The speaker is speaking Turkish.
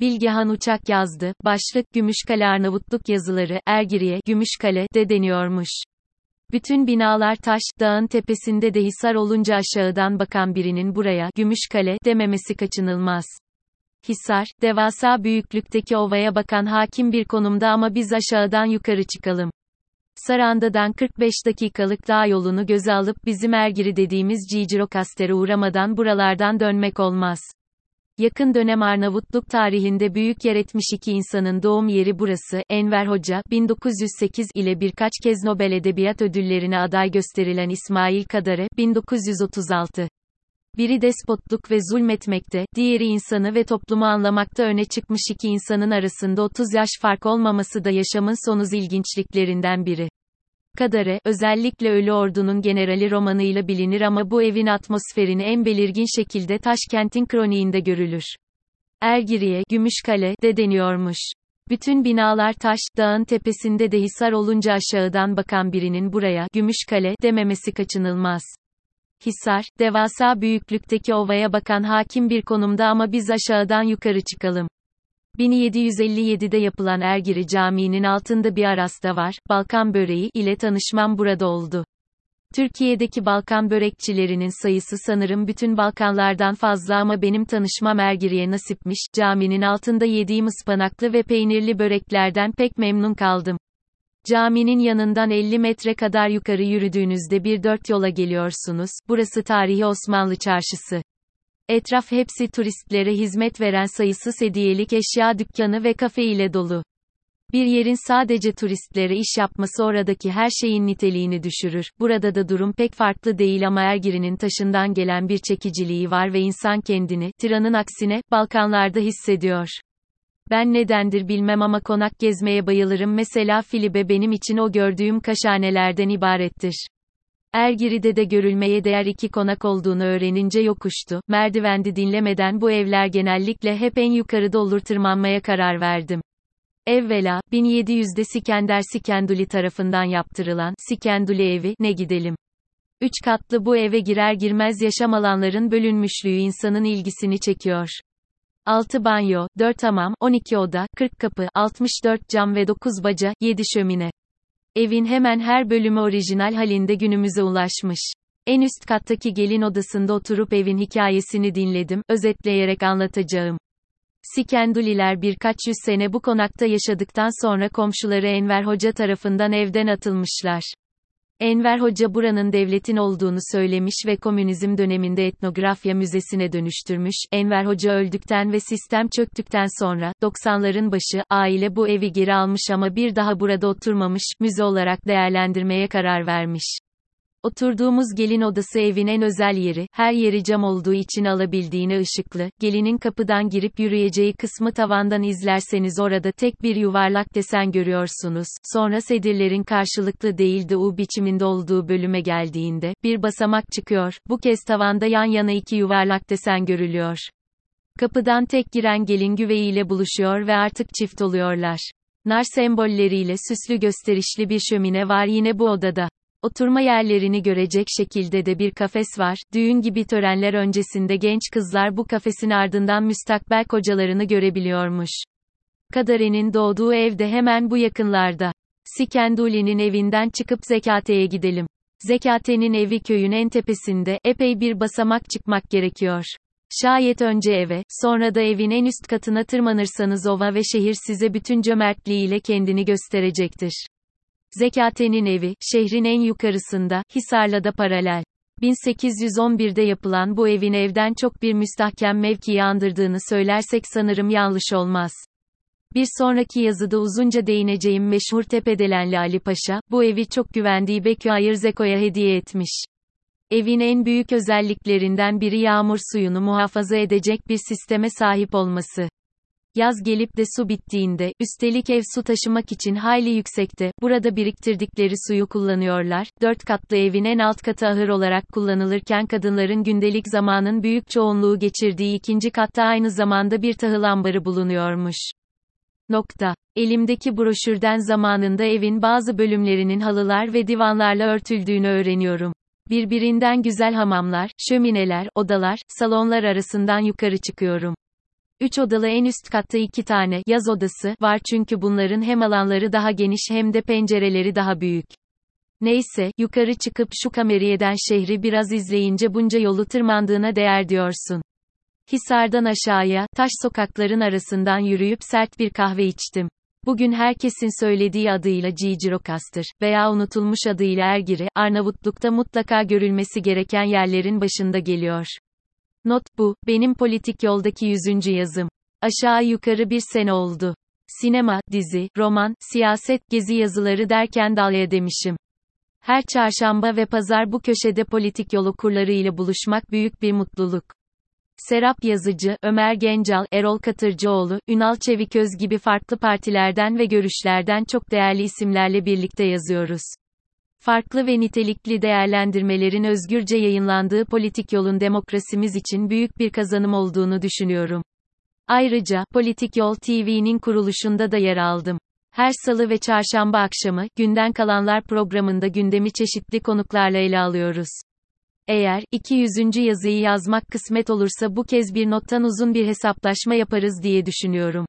Bilgehan Uçak yazdı, başlık Gümüşkale Arnavutluk yazıları, Ergiriye, Gümüşkale, de deniyormuş. Bütün binalar taş, dağın tepesinde de hisar olunca aşağıdan bakan birinin buraya, Gümüşkale, dememesi kaçınılmaz. Hisar, devasa büyüklükteki ovaya bakan hakim bir konumda ama biz aşağıdan yukarı çıkalım. Saranda'dan 45 dakikalık dağ yolunu göze alıp bizim Ergiri dediğimiz Cicirokastere uğramadan buralardan dönmek olmaz. Yakın dönem Arnavutluk tarihinde büyük yer etmiş iki insanın doğum yeri burası, Enver Hoca, 1908 ile birkaç kez Nobel Edebiyat Ödülleri'ne aday gösterilen İsmail Kadare, 1936. Biri despotluk ve zulmetmekte, diğeri insanı ve toplumu anlamakta öne çıkmış iki insanın arasında 30 yaş fark olmaması da yaşamın sonuz ilginçliklerinden biri. Kadare, özellikle Ölü Ordu'nun generali romanıyla bilinir ama bu evin atmosferini en belirgin şekilde Taşkent'in kroniğinde görülür. Ergiriye, Gümüşkale, de deniyormuş. Bütün binalar taş, dağın tepesinde de hisar olunca aşağıdan bakan birinin buraya, Gümüşkale, dememesi kaçınılmaz. Hisar, devasa büyüklükteki ovaya bakan hakim bir konumda ama biz aşağıdan yukarı çıkalım. 1757'de yapılan Ergiri Camii'nin altında bir arasta var, Balkan böreği ile tanışmam burada oldu. Türkiye'deki Balkan börekçilerinin sayısı sanırım bütün Balkanlardan fazla ama benim tanışmam Ergiri'ye nasipmiş, caminin altında yediğim ıspanaklı ve peynirli böreklerden pek memnun kaldım. Caminin yanından 50 metre kadar yukarı yürüdüğünüzde bir dört yola geliyorsunuz, burası tarihi Osmanlı çarşısı. Etraf hepsi turistlere hizmet veren sayısız hediyelik eşya dükkanı ve kafe ile dolu. Bir yerin sadece turistlere iş yapması oradaki her şeyin niteliğini düşürür. Burada da durum pek farklı değil ama Ergiri'nin taşından gelen bir çekiciliği var ve insan kendini, Tiran'ın aksine, Balkanlarda hissediyor. Ben nedendir bilmem ama konak gezmeye bayılırım mesela Filibe benim için o gördüğüm kaşhanelerden ibarettir. Ergiri'de de görülmeye değer iki konak olduğunu öğrenince yokuştu, merdivendi dinlemeden bu evler genellikle hep en yukarıda olur tırmanmaya karar verdim. Evvela, 1700'de Sikender Sikenduli tarafından yaptırılan, Sikenduli evi, ne gidelim. Üç katlı bu eve girer girmez yaşam alanların bölünmüşlüğü insanın ilgisini çekiyor. 6 banyo, 4 hamam, 12 oda, 40 kapı, 64 cam ve 9 baca, 7 şömine. Evin hemen her bölümü orijinal halinde günümüze ulaşmış. En üst kattaki gelin odasında oturup evin hikayesini dinledim, özetleyerek anlatacağım. Sikenduliler birkaç yüz sene bu konakta yaşadıktan sonra komşuları Enver Hoca tarafından evden atılmışlar. Enver Hoca buranın devletin olduğunu söylemiş ve komünizm döneminde etnografya müzesine dönüştürmüş. Enver Hoca öldükten ve sistem çöktükten sonra, 90'ların başı, aile bu evi geri almış ama bir daha burada oturmamış, müze olarak değerlendirmeye karar vermiş. Oturduğumuz gelin odası evin en özel yeri, her yeri cam olduğu için alabildiğine ışıklı, gelinin kapıdan girip yürüyeceği kısmı tavandan izlerseniz orada tek bir yuvarlak desen görüyorsunuz, sonra sedirlerin karşılıklı değil de U biçiminde olduğu bölüme geldiğinde, bir basamak çıkıyor, bu kez tavanda yan yana iki yuvarlak desen görülüyor. Kapıdan tek giren gelin güveyiyle buluşuyor ve artık çift oluyorlar. Nar sembolleriyle süslü gösterişli bir şömine var yine bu odada. Oturma yerlerini görecek şekilde de bir kafes var. Düğün gibi törenler öncesinde genç kızlar bu kafesin ardından müstakbel kocalarını görebiliyormuş. Kadare'nin doğduğu ev de hemen bu yakınlarda. Sikenduli'nin evinden çıkıp Zekate'ye gidelim. Zekate'nin evi köyün en tepesinde, epey bir basamak çıkmak gerekiyor. Şayet önce eve, sonra da evin en üst katına tırmanırsanız ova ve şehir size bütün cömertliğiyle kendini gösterecektir. Zekate'nin evi, şehrin en yukarısında, Hisar'la da paralel. 1811'de yapılan bu evin evden çok bir müstahkem mevkiyi andırdığını söylersek sanırım yanlış olmaz. Bir sonraki yazıda uzunca değineceğim meşhur Tepedelenli Ali Paşa, bu evi çok güvendiği Bekayır Zeko'ya hediye etmiş. Evin en büyük özelliklerinden biri yağmur suyunu muhafaza edecek bir sisteme sahip olması. Yaz gelip de su bittiğinde, üstelik ev su taşımak için hayli yüksekte, burada biriktirdikleri suyu kullanıyorlar. Dört katlı evin en alt katı ahır olarak kullanılırken kadınların gündelik zamanın büyük çoğunluğu geçirdiği ikinci katta aynı zamanda bir tahıl ambarı bulunuyormuş. Nokta. Elimdeki broşürden zamanında evin bazı bölümlerinin halılar ve divanlarla örtüldüğünü öğreniyorum. Birbirinden güzel hamamlar, şömineler, odalar, salonlar arasından yukarı çıkıyorum. Üç odalı en üst katta iki tane yaz odası var çünkü bunların hem alanları daha geniş hem de pencereleri daha büyük. Neyse, yukarı çıkıp şu kameriyeden şehri biraz izleyince bunca yolu tırmandığına değer diyorsun. Hisar'dan aşağıya, taş sokakların arasından yürüyüp sert bir kahve içtim. Bugün herkesin söylediği adıyla Cicirokastır veya unutulmuş adıyla Ergiri, Arnavutluk'ta mutlaka görülmesi gereken yerlerin başında geliyor. Not bu, benim politik yoldaki yüzüncü yazım. Aşağı yukarı bir sene oldu. Sinema, dizi, roman, siyaset, gezi yazıları derken dalya demişim. Her çarşamba ve pazar bu köşede politik yol okurları ile buluşmak büyük bir mutluluk. Serap Yazıcı, Ömer Gencal, Erol Katırcıoğlu, Ünal Çeviköz gibi farklı partilerden ve görüşlerden çok değerli isimlerle birlikte yazıyoruz. Farklı ve nitelikli değerlendirmelerin özgürce yayınlandığı politik yolun demokrasimiz için büyük bir kazanım olduğunu düşünüyorum. Ayrıca, Politik Yol TV'nin kuruluşunda da yer aldım. Her salı ve çarşamba akşamı, günden kalanlar programında gündemi çeşitli konuklarla ele alıyoruz. Eğer, 200. yazıyı yazmak kısmet olursa bu kez bir nottan uzun bir hesaplaşma yaparız diye düşünüyorum.